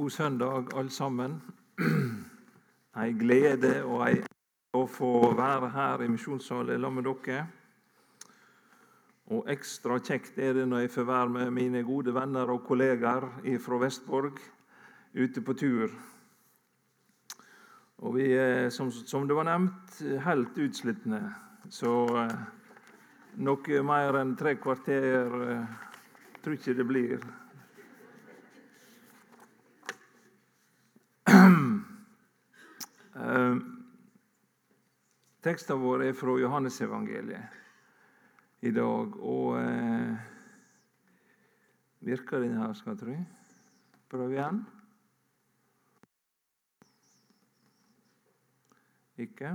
God søndag, alle sammen. Ei glede og ei å få være her i misjonssalen sammen med dere. Og ekstra kjekt er det når jeg får være med mine gode venner og kollegaer fra Vestborg ute på tur. Og vi er, som, som det var nevnt, helt utslitne. Så eh, noe mer enn tre kvarter tror jeg ikke det blir. Teksten vår er fra Johannesevangeliet i dag. Og eh, virker den her, skal jeg tro? Prøv igjen. Ikke?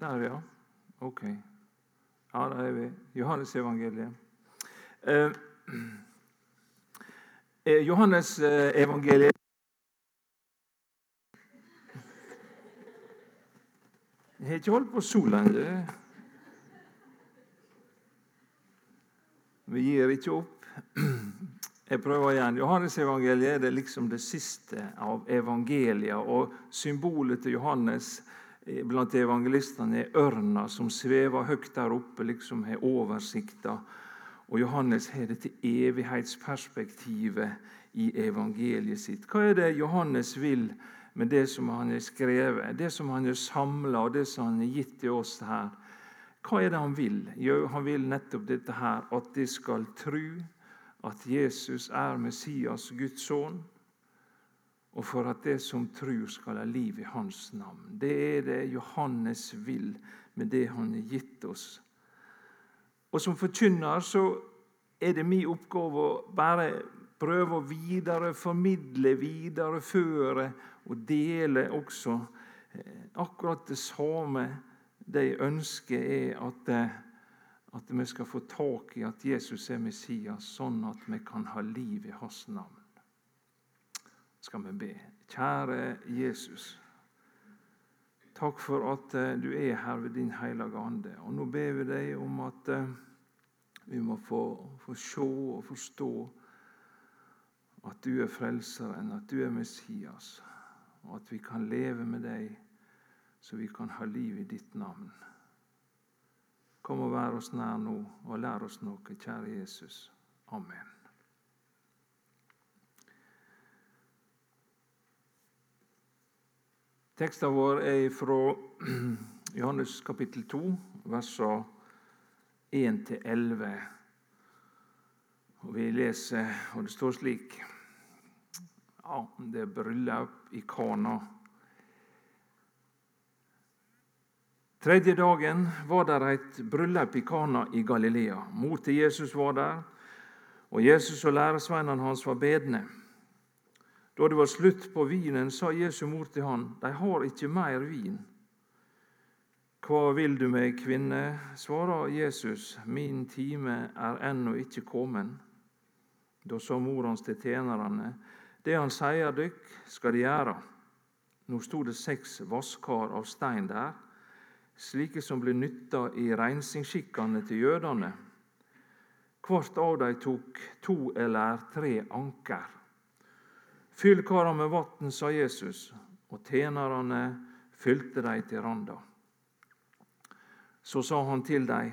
Der, ja. Ok. Ja, der er vi. Johannesevangeliet. Uh, Eh, Johannes eh, evangeliet Jeg har ikke holdt på så lenge. Vi gir ikke opp. Jeg prøver igjen. Johannes evangeliet er liksom det siste av evangelia. Og symbolet til Johannes blant evangelistene er ørna som svever høyt der oppe, liksom har oversikta og Johannes har dette evighetsperspektivet i evangeliet sitt. Hva er det Johannes vil med det som han har skrevet, det som han har samla, og det som han har gitt til oss her? Hva er det han vil? Jo, han vil nettopp dette her, at de skal tro at Jesus er Messias, Guds sønn, og for at det som tror, skal ha liv i hans navn. Det er det Johannes vil med det han har gitt oss og som forkynner så er det min oppgave å bare prøve å videreformidle, videreføre og dele også eh, akkurat det samme. de ønsker, er at, eh, at vi skal få tak i at Jesus er Messias, sånn at vi kan ha liv i hans navn. Skal vi be. Kjære Jesus. Takk for at eh, du er her ved din hellige ande. Og nå ber vi deg om at vi må få, få se og forstå at du er frelseren, at du er Messias, og at vi kan leve med deg så vi kan ha liv i ditt navn. Kom og vær oss nær nå, og lær oss noe, kjære Jesus. Amen. Teksten vår er fra Johannes kapittel 2, versene 1-11. Og Vi leser, og det står slik Ja, det er bryllup i Kana. Tredje dagen var det et bryllup i Kana i Galilea. Mor til Jesus var der, og Jesus og læresveinene hans var bedne. Da det var slutt på vinen, sa Jesu mor til han, de har ikke mer vin. Hva vil du meg, kvinne? svarer Jesus, min time er ennå ikke kommet. Da sa mor hans til tjenerne, det han sier dykk, skal de gjøre. Nå sto det seks vasskar av stein der, slike som ble nytta i reinsingsskikkene til jødene. Hvert av dem tok to eller tre anker. Fyll kara med vann, sa Jesus, og tjenerne fylte dem til randa. Så sa han til dem,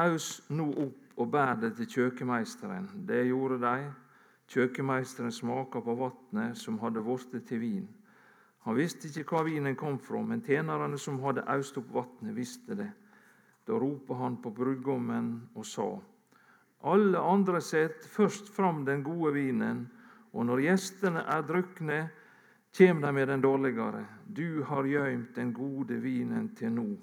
aus nå opp og bær det til kjøkkenmeisteren. Det gjorde de. Kjøkkenmeisteren smaka på vannet som hadde blitt til vin. Han visste ikke hva vinen kom fra, men tjenerne som hadde øst opp vannet, visste det. Da ropte han på brudgommen og sa:" Alle andre setter først fram den gode vinen, og når gjestene er drukne, kjem de med den dårligere. Du har gøymt den gode vinen til nå.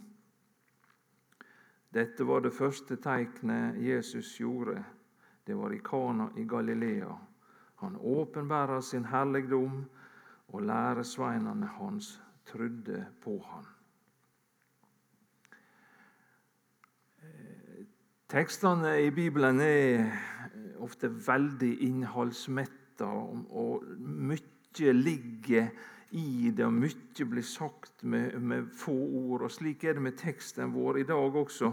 Dette var det første teiknet Jesus gjorde. Det var i Kana i Galilea. Han åpenbærer sin herligdom, og læresveinene hans trodde på han. Tekstene i Bibelen er ofte veldig innholdsmette og mye ligger i det, og mye blir sagt med, med, få ord. og Slik er det med teksten vår i dag også.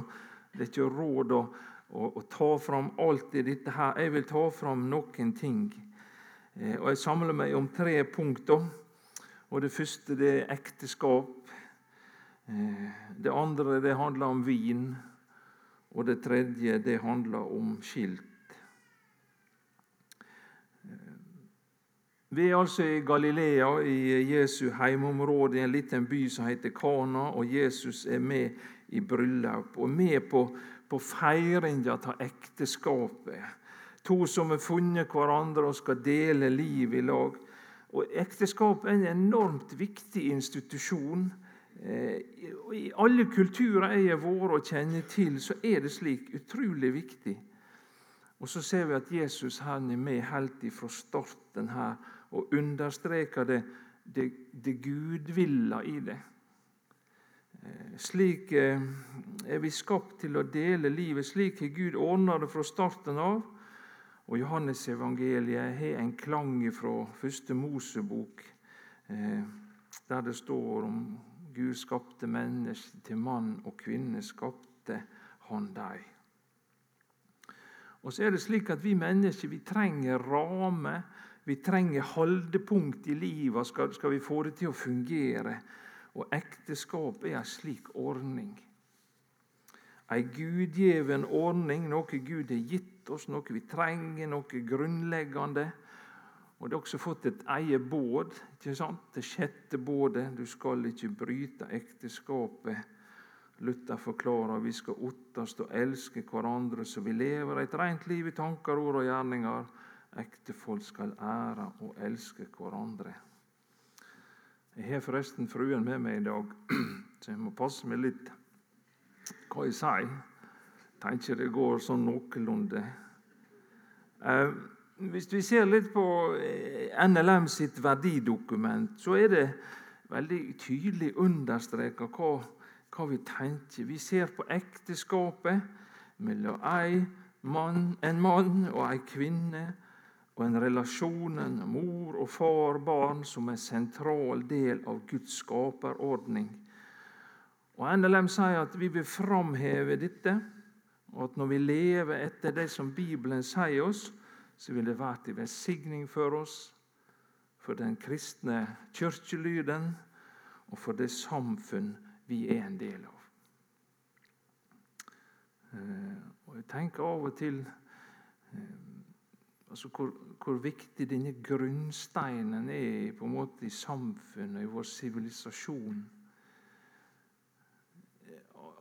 Det er ikke råd å, å, ta fram alt i dette her. Jeg vil ta fram noen ting. Eh, og Jeg samler meg om tre punkter. Og Det første det er ekteskap. Eh, det andre det handler om vin. Og det tredje det handler om skilt. Vi er altså i Galilea, i Jesu heimområde, i en liten by som heter Kana. og Jesus er med i bryllup og med på, på feiringa av ekteskapet. To som har funnet hverandre og skal dele liv i lag. Og Ekteskap er en enormt viktig institusjon. Eh, I alle kulturer jeg har vært og kjenner til, så er det slik. Utrolig viktig. Og så ser vi at Jesus han er med helt fra starten her og understreker det, det, det gudvilla i det. Eh, slik eh, er vi skapt til å dele livet. Slik har Gud ordna det fra starten av. Og Johannesevangeliet har en klang fra første Mosebok, eh, der det står om Gud skapte mennesker til mann og kvinne, skapte han dem. Og så er det slik at Vi mennesker vi trenger rammer vi trenger holdepunkt i livet skal, skal vi få det til å fungere. Og ekteskap er en slik ordning. Ei gudgjeven ordning, noe Gud har gitt oss, noe vi trenger, noe grunnleggende. Og Det har også fått et eget båd, ikke sant? det sjette bådet. Du skal ikke bryte ekteskapet. Luther forklarer vi skal ottast og elske hverandre så vi lever et rent liv i tanker, ord og gjerninger Ektefolk skal ære og elske hverandre. Jeg har forresten fruen med meg i dag, så jeg må passe meg litt hva jeg sier. Tenker det går sånn noenlunde. Eh, hvis vi ser litt på eh, NLM sitt verdidokument, så er det veldig tydelig understreka hva, hva, vi tenker. Vi ser på ekteskapet mellom en mann og ei kvinne og en relasjon mor og far barn som en sentral del av Guds skaperordning. Og NLM sier at vi vil framheve dette, og at når vi lever etter det som Bibelen sier oss, så vil det være til velsigning for oss, for den kristne kirkelyden og for det samfunn vi er en del av. Eh, og Jeg tenker av og til eh, altså hvor, hvor, viktig denne grunnsteinen er på en måte i samfunnet, i vår sivilisasjon.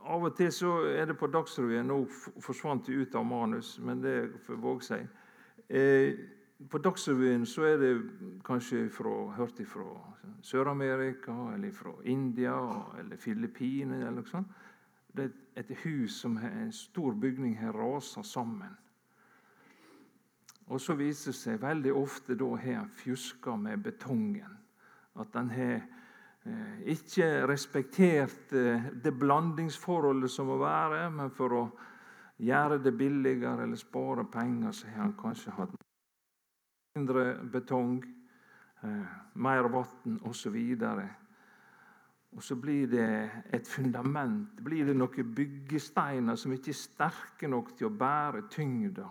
Av og til så er det på Dagsrevyen Nå forsvant det ut av manus, men det får våge seg. Eh, på Dagsrevyen så er det kanskje fra, hørt fra Sør-Amerika, eller fra India eller Filippinene. eller noe sånt. Det er et hus som har en stor bygning har rasa sammen. Og så viser det seg veldig ofte da har en fjuska med betongen. At den har ikke respektert eh, det blandingsforholdet som må være, men for å gjøre det billigere eller spare penger, så har han kanskje hatt mindre betong, eh, mer vann osv. Og så blir det et fundament, blir det noen byggesteiner som ikke er sterke nok til å bære tyngda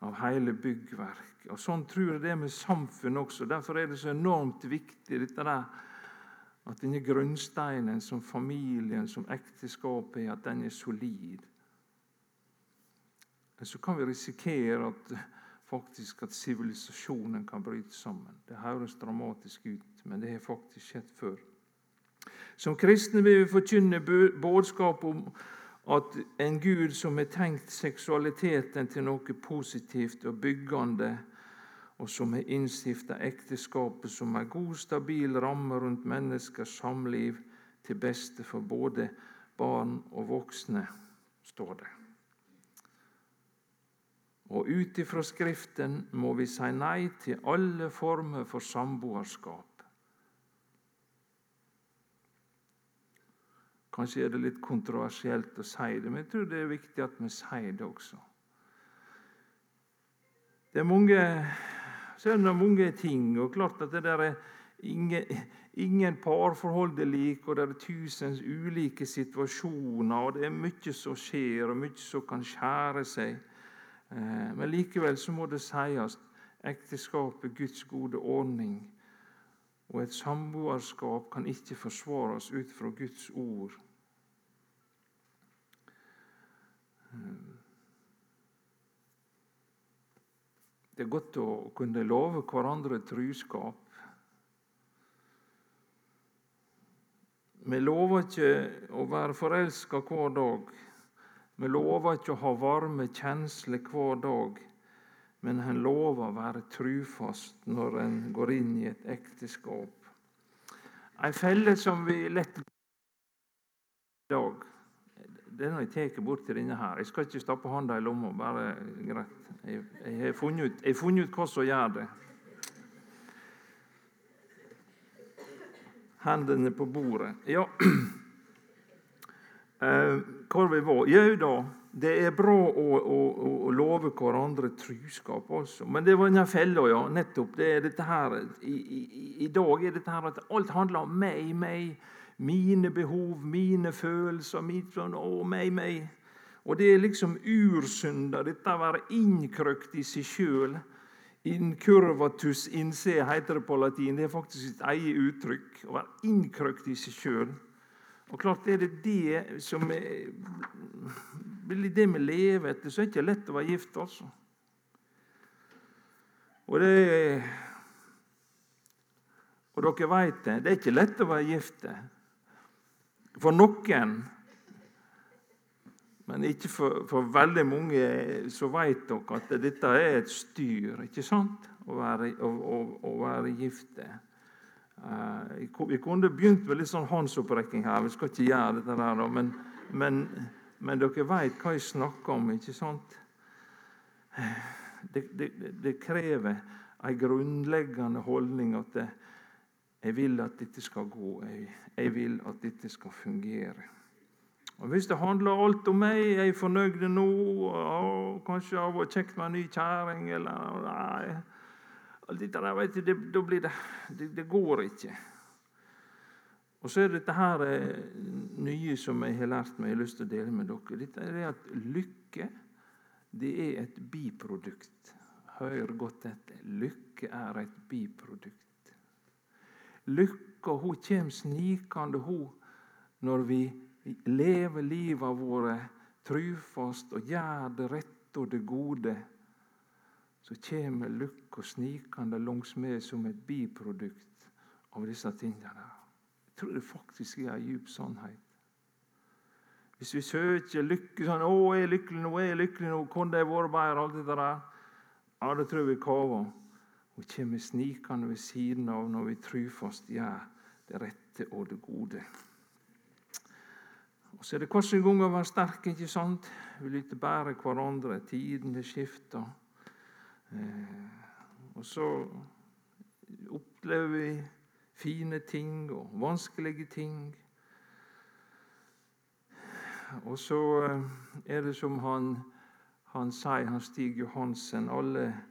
av hele byggverk. Og Sånn tror jeg det er med samfunnet også. Derfor er det så enormt viktig dette der, at denne grunnsteinen som familien, som ekteskapet er, at den er solid. Men så kan vi risikere at faktisk at sivilisasjonen kan bryte sammen. Det høres dramatisk ut, men det har faktisk skjedd før. Som kristne vil vi forkynne budskapet om at en Gud som har tenkt seksualiteten til noe positivt og byggende, og som har innstifta ekteskapet som en god, stabil ramme rundt menneskers samliv til beste for både barn og voksne, står det. Og ut ifra Skriften må vi si nei til alle former for samboerskap Kanskje er det litt kontroversielt å si det, men jeg tror det er viktig at vi sier det også. Det er mange, så er det mange ting, og klart at det der ingen, ingen parforhold er like, og det er tusen ulike situasjoner. og Det er mye som skjer, og mye som kan skjære seg. Eh, men likevel så må det sies ekteskapet Guds gode ordning. Og et samboerskap kan ikke forsvares ut fra Guds ord. Eh, det er godt å kunne love hverandre truskap. Vi lover ikke å være forelska hver dag. Vi lover ikke å ha varme kjensler hver dag, men en lover å være trufast når en går inn i et ekteskap. Ei felle som vi lett Den har jeg tatt bort til denne her. Jeg skal ikke stappe hånda i lomma. bare greit. Jeg, har funnet funnet ut hva som gjør det. Hendene på bordet. Ja Eh, hvor vi var? Jau da, det er bra å, å, å love hverandre truskap også. Men det var denne fella, ja. Nettopp. det er dette her, i, i, I dag er dette her at alt handler om meg, meg. Mine behov, mine følelser, mitt sånn, å, meg, meg. Og det er liksom ursynda, dette å være innkrøkt i seg sjøl. Incurvatus in se heter det på latin. Det er faktisk sitt eget uttrykk. Å være innkrøkt i seg sjøl. Og klart er det det som er, det vi lever etter, så er det ikke lett å være gift, altså. Og det Og dere veit det, det er ikke lett å være gift. For noen, men ikke for, for veldig mange, så veit dere at dette er et styr, ikke sant? Å være, å, å, å være gifte. Uh, vi kunne begynt med litt sånn håndsopprekking her. Vi skal ikke gjøre dette der, men, men, men dere veit hva jeg snakker om, ikke sant? Det, det, det krever en grunnleggende holdning at det, jeg vil at dette skal gå. Jeg, jeg, vil at dette skal fungere. Og Hvis det handler alt om meg, jeg er fornøyd nå, og kanskje det har vært kjekt med en ny kjerring eller nei, Alt dette der, vet du, det, det, det, det går ikke. Og så er dette her eh, nye som jeg har lært meg, jeg har lyst til å dele med dere. Dette er at lykke det er et biprodukt. Hør godt etter. Lykke er et biprodukt. Lykka hun kommer snikende hun, når vi lever livet vårt trufast og gjør det rette og det gode så kommer lykka langs med som et biprodukt av disse tingene. Jeg tror det faktisk er en djup sannhet. Hvis vi søker lykke sånn 'Å, jeg er lykkelig nå, jeg er lykkelig nå, kunne jeg vært bedre?' alt dette der, ja, det tror jeg vi kaver. Hun kommer snikende ved siden av når vi trufast gjør det rette og det gode. Og Så er det hvordan gang å være sterk, ikke sant? Vi lytter bare hverandre. Tidene skifter. Eh, og så opplever vi fine ting og vanskelige ting. Og så eh, er det som han, han sier, han Stig Johansen, alle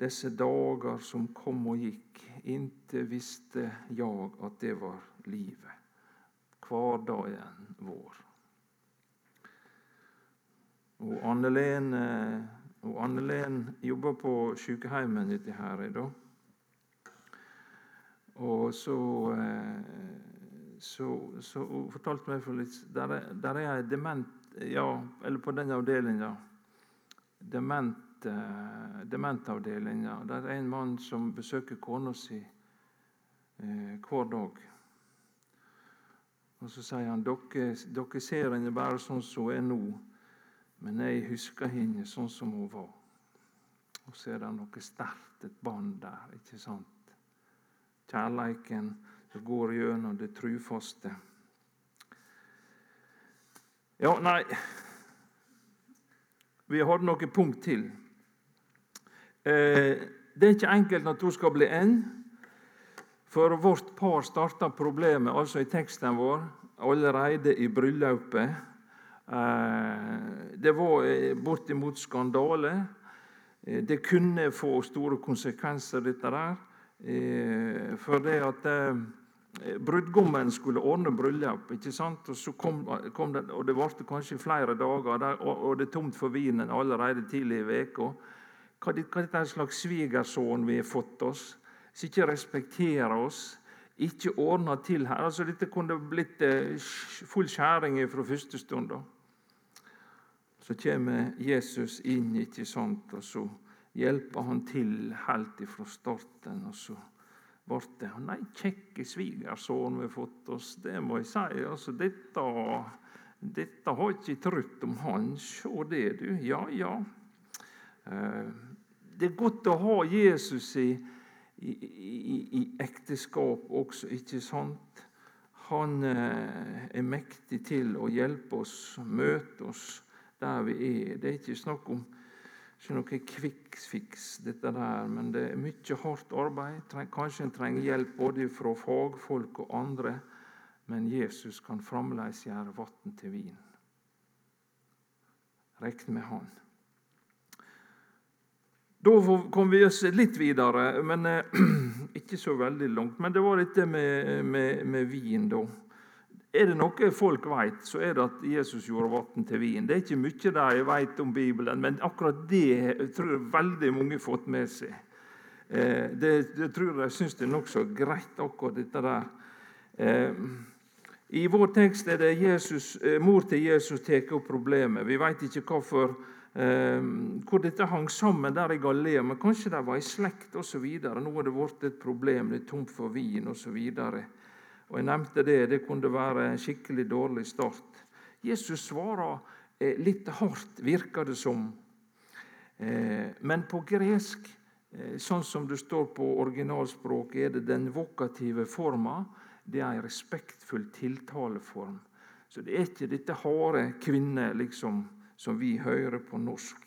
disse dager som kom og gikk, inte visste jeg at det var livet. Hverdagen vår. Og Annelene og Anne-Len jobber på sykehjemmet nedi her. Da. Og så, eh, så, så hun fortalte meg for litt Der er, der er ei dement ja, Eller på den avdelinga. Dement, eh, dementavdelinga. Der er en mann som besøker kona si eh, hver dag. Og Så sier han dere, dere ser henne bare sånn som hun er nå. Men jeg husker henne sånn som hun var. Og så er det noe sterkt, et bånd der. ikke sant? Kjærleiken som går gjennom det trufaste. Ja, nei Vi hadde noe punkt til. Eh, det er ikke enkelt når to skal bli en. For vårt par starta problemet altså i teksten vår allerede i bryllupet. Eh, det var eh, bortimot skandale. Det kunne få store konsekvenser, dette der. For det at brudgommen skulle ordne bryllup, ikke sant? og så kom, kom det, og det varte kanskje flere dager, og, det er tomt for vinen allerede tidlig i uka. Hva, er det slags svigersønn vi har fått oss, som ikke respekterer oss, ikke ordner til her? Altså, dette kunne blitt eh, full skjæring fra første stund. Så kommer Jesus inn, ikke sant, og så hjelper han til helt ifra starten. Og så ble det Nei, kjekke svigersønn vi har fått oss, det må jeg si. Altså, dette, dette har jeg ikke trodd om han. Se det, du. Ja, ja. Eh, det er godt å ha Jesus i, i, i, i ekteskap også, ikke sant? Han eh, er mektig til å hjelpe oss, møte oss der vi er. Det er ikke snakk om ikke noe kvikkfiks, dette der, men det er mye hardt arbeid. Kanskje en trenger hjelp både fra fagfolk og andre, men Jesus kan fremdeles gjøre vann til vin. Rekn med Han. Da kom vi oss litt videre, men eh, ikke så veldig langt. Men det var dette med, med, med vin, da. Er det noe folk vet, så er det at Jesus gjorde vann til vin. Det er ikke mye de vet om Bibelen, men akkurat det tror jeg veldig mange har fått med seg. Eh, det, det, tror jeg syns det er nokså greit, akkurat dette der. Eh, I vår tekst er det Jesus, mor til Jesus tar opp problemet. Vi vet ikke hvorfor hvor dette hang sammen der i Galilea. Men kanskje de var i slekt osv. Nå har det blitt et problem, det er tomt for vin osv. Og jeg nevnte det, det kunne være en skikkelig dårlig start. Jesus svarer eh, litt hardt, virker det som. Eh, men på gresk, eh, sånn som det står på originalspråket, er det den vokative forma. Det er en respektfull tiltaleform. Så det er ikke dette harde kvinne, liksom som vi hører på norsk.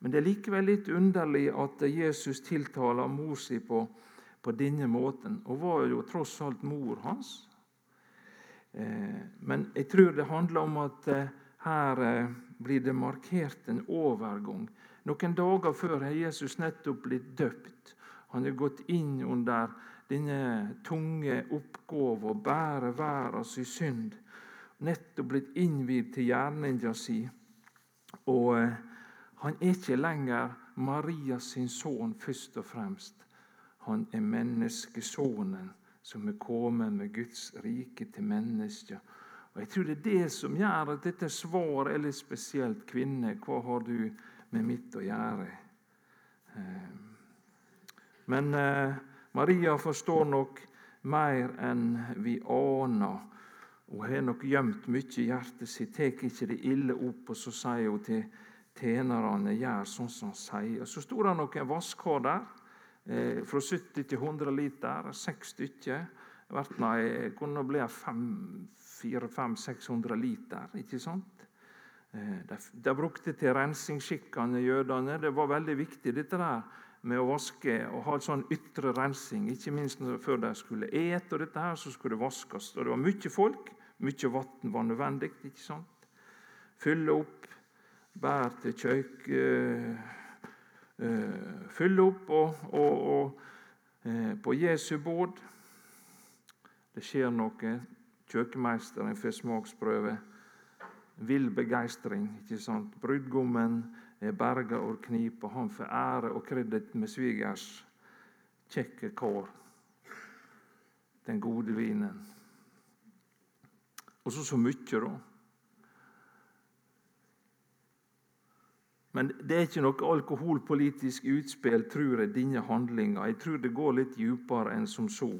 Men det er likevel litt underlig at Jesus tiltaler mor si på, på denne måten. Hun var jo tross alt mor hans. Eh, men jeg tror det handler om at eh, her eh, blir det markert en overgang. Noen dager før har Jesus nettopp blitt døpt. Han har gått inn under denne tunge oppgave å bære verdens synd. Nettopp blitt innvidd til gjerninga si. Og eh, han er ikke lenger Marias sin sønn først og fremst. Han er menneskesonen som er kommet med Guds rike til mennesker. Og Jeg tror det er det som gjør at dette svaret er litt spesielt. Kvinne, hva har du med mitt å gjøre? Eh, men eh, Maria forstår nok mer enn vi aner. Hun har nok gjemt mye i hjertet sitt, tar ikke det ille opp. Og så sier hun til tjenerne gjør sånn som han sier. Så sto det noen vasskar der, eh, fra 70 til 100 liter. Seks stykker. Det kunne bli 400-600 liter. ikke sant? Eh, de, de brukte til rensingsskikkene, jødene. Det var veldig viktig dette der med å vaske og ha en sånn ytre rensing. Ikke minst før de skulle ete, og dette her, så skulle det vaskes. Og det var mye folk. Mye vann var nødvendig. ikke sant? Fylle opp, bær til kjøk uh, uh, Fylle opp og, og, og uh, på Jesu båd. Det skjer noe. Kjøkkenmeisteren får smaksprøve. Vill begeistring. ikke sant? Brudgommen er berga og knip, han får ære og kreditt med svigers kjekke kår. Den gode vinen. Og så så mye, da. Men det er ikke noe alkoholpolitisk utspill, tror jeg, denne handlinga. Jeg tror det går litt dypere enn som så.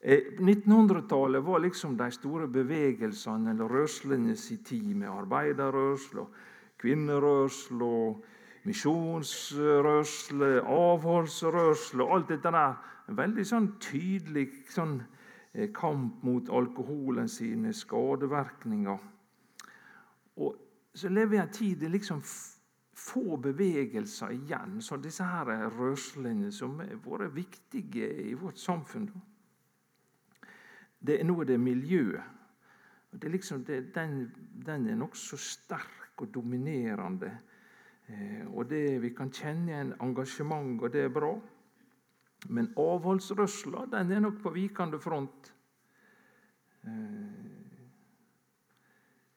1900-tallet eh, var liksom de store bevegelsene eller rørslene sin tid, med arbeiderrørsle, kvinnerørsle, misjonsrørsle, avholdsrørsle Alt dette der. En veldig sånn tydelig sånn kamp mot alkoholen sine skadevirkninger. Og så lever jeg i en tid det er liksom få bevegelser igjen. Så disse her rørslene som har vært viktige i vårt samfunn. Det er det miljøet. Det er liksom det, den, den, er nokså sterk og dominerende. Eh, og det, Vi kan kjenne en engasjement, og det er bra. Men avholdsrørsla den er nok på vikende front. Eh,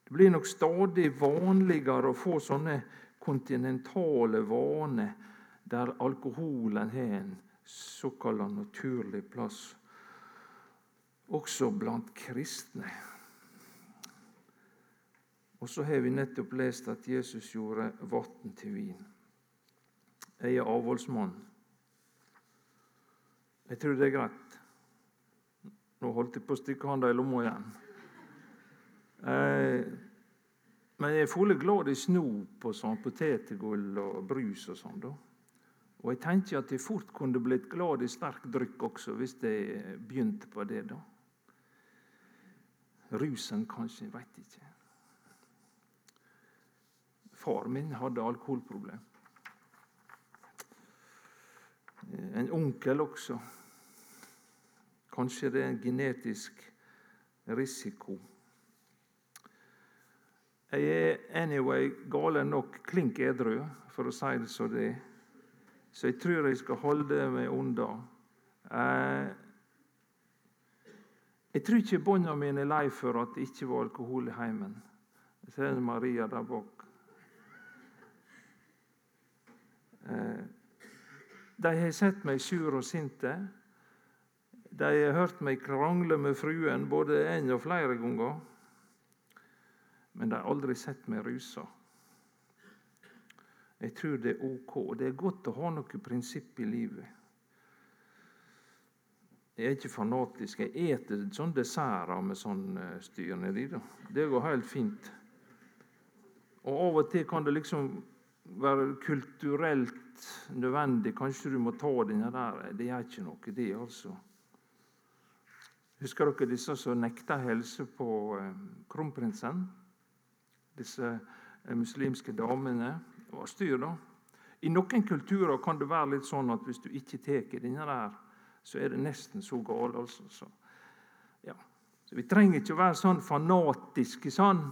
det blir nok stadig vanligere å få sånne kontinentale vaner der alkoholen har en såkalt naturlig plass, også blant kristne. Og så har vi nettopp lest at Jesus gjorde vann til vin. Jeg er avholdsmann. Jeg tror det er greit. Nå holdt jeg på å stikke hånda i lomma igjen. Eh, men jeg er fulle glad i snop og sånn, potetgull og brus og sånn. da. Og jeg tenker at jeg fort kunne blitt glad i sterk drykk også, hvis jeg begynte på det. da. Rusen kanskje, jeg veit ikke. Far min hadde alkoholproblem. En onkel også. Kanskje det er en genetisk risiko. Jeg er anyway gale nok klink edru, for å si det som det er. Så jeg tror jeg skal holde meg unna. Eh, jeg tror ikke barna mine er lei for at det ikke var alkohol i heimen. Jeg ser Maria der bak. De har sett meg sur og sinte. De har hørt meg krangle med fruen både en og flere ganger. Men de har aldri sett meg rusa. Jeg tror det er ok. Det er godt å ha noen prinsipp i livet. Jeg er ikke fanatisk. Jeg eter sånne desserter med sånn eh, styr nedi. Det går helt fint. Og Av og til kan det liksom være kulturelt nødvendig. Kanskje du må ta denne der. Det gjør ikke noe, det, altså. Husker dere disse som nekta helse på eh, kronprinsen? Disse eh, muslimske damene. Det var styr, da. I noen kulturer kan det være litt sånn at hvis du ikke tar denne der, så er det nesten så galt. Altså. Så, ja. så Vi trenger ikke å være sånn fanatiske sånn,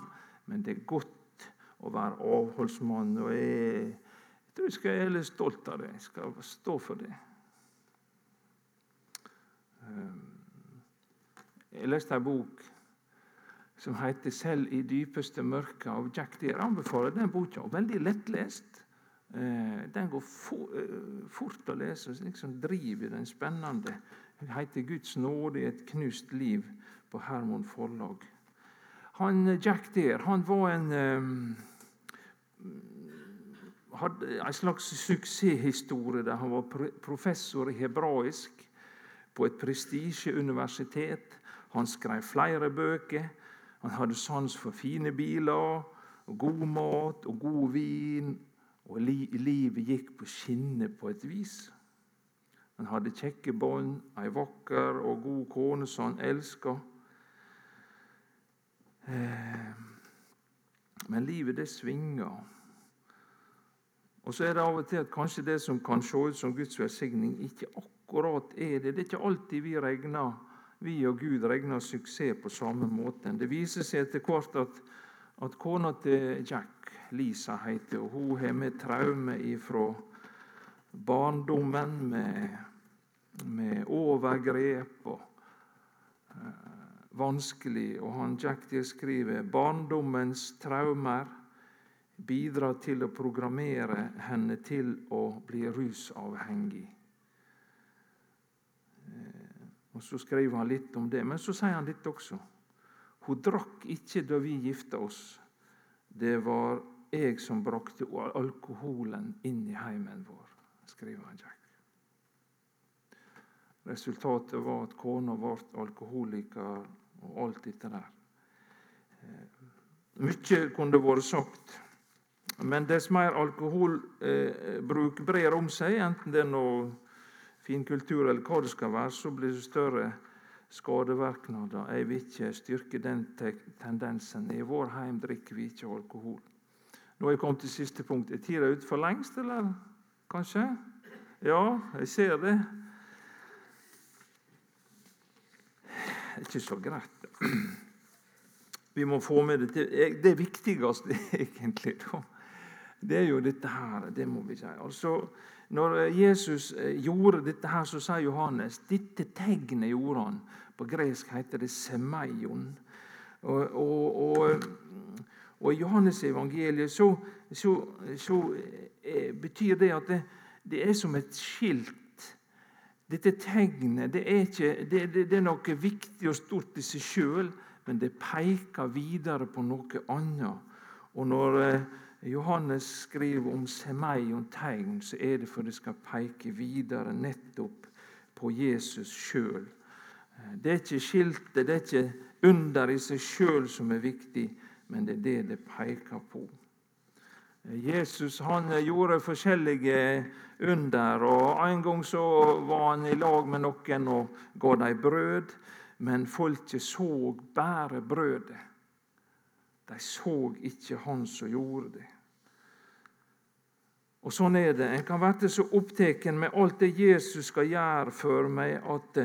men det er godt å være avholdsmann. og jeg, jeg tror jeg skal være stolt av det. Jeg skal stå for det. Ehm, jeg leste en bok som heter 'Selv i dypeste mørke' av Jack Deere. Jeg anbefaler den boka. Veldig lettlest. Eh, den går eh, fort å lese og liksom driver den spennende. Den heter 'Guds nåde i et knust liv' på Hermon forlag. Han, Jack Deere han var en ehm, hadde en slags suksesshistorie der han var professor i hebraisk på et prestisjeuniversitet. Han skrev flere bøker. Han hadde sans for fine biler, og god mat og god vin. Og livet gikk på skinner på et vis. Han hadde kjekke bånd, ei vakker og god kone som han elska. Eh, men livet, det svinger. Og så er det av og til at kanskje det som kan se ut som Guds velsigning, ikke akkurat er det. Det er ikke alltid vi regner, vi og Gud regner suksess på samme måten. Det viser seg etter hvert at, at kona til Jack, Lisa heter og hun har med traume ifra barndommen, med, med overgrep og uh, vanskelig. Og han Jack der skriver barndommens traumer bidrar til å programmere henne til å bli rusavhengig. Eh, og Så skriver han litt om det, men så sier han litt også. Hun drakk ikke da vi gifta oss. Det var jeg som brakte alkoholen inn i heimen vår, skriver han Jack. Resultatet var at kona ble alkoholiker og alt dette der. Mykje kunne vært sagt. Men dess mer alkoholbruk eh, brer om seg, enten det er noe finkultur eller hva det skal være, så blir det større skadevirkninger. Jeg vil ikke styrke den tendensen. I vår heim drikker vi ikke alkohol. Nå er jeg kommet til siste punkt. Er tida ute for lengst, eller kanskje? Ja, jeg ser det. Ikke så greit. Vi må få med det til Det viktigste, egentlig, da det er jo dette her. Det må vi si. Altså, når Jesus eh, gjorde dette, her, så sier Johannes dette tegnet gjorde han. På gresk heter det semeion. Og, og, og, og I Johannes evangeliet så, så, så eh, betyr det at det, det, er som et skilt. Dette tegnet det er, ikke, det, det, det er noe viktig og stort i seg sjøl, men det peker videre på noe annet. Og når eh, Johannes skriver om semeion tegn, så er det for det skal peke videre nettopp på Jesus sjøl. Det er ikke skiltet, det er ikke under i seg sjøl som er viktig, men det er det det peker på. Jesus han gjorde forskjellige under. og En gang så var han i lag med noen og ga dem brød, men folket så bare brødet. De så ikke han som gjorde det. Og Sånn er det. En kan være så opptatt med alt det Jesus skal gjøre for meg, at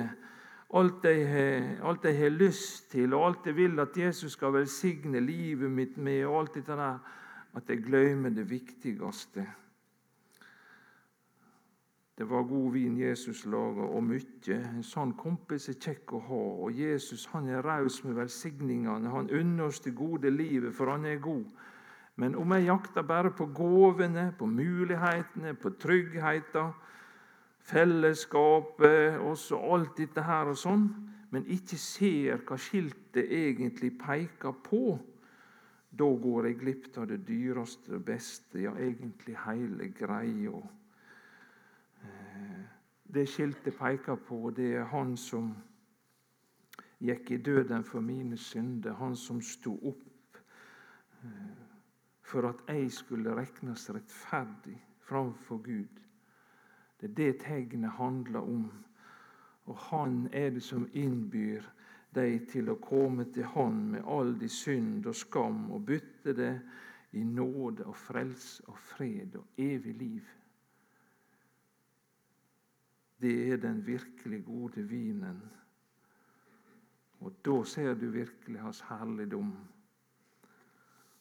alt jeg, alt jeg har lyst til, og alt jeg vil at Jesus skal velsigne livet mitt med, og alt dette der, at jeg glemmer det viktigste. Det var god vin Jesus laga, og mye. En sånn kompis er kjekk å ha. Og Jesus han er raus med velsigningene. Han unner oss det gode livet, for han er god. Men om jeg jakter bare på gåvene, på mulighetene, på tryggheten, fellesskapet og alt dette her og sånn, men ikke ser hva skiltet egentlig peker på, da går jeg glipp av det dyreste og beste, ja, egentlig hele greia. Det skiltet peker på, det er Han som gikk i døden for mine synder, Han som sto opp eh, for at jeg skulle regnes rettferdig framfor Gud. Det er det tegnet handler om. Og Han er det som innbyr deg til å komme til Han med all de synd og skam og bytte det i nåde og frelse og fred og evig liv. Det er den virkelig gode vinen. Og da ser du virkelig hans herligdom.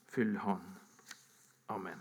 Fyll Han. Amen.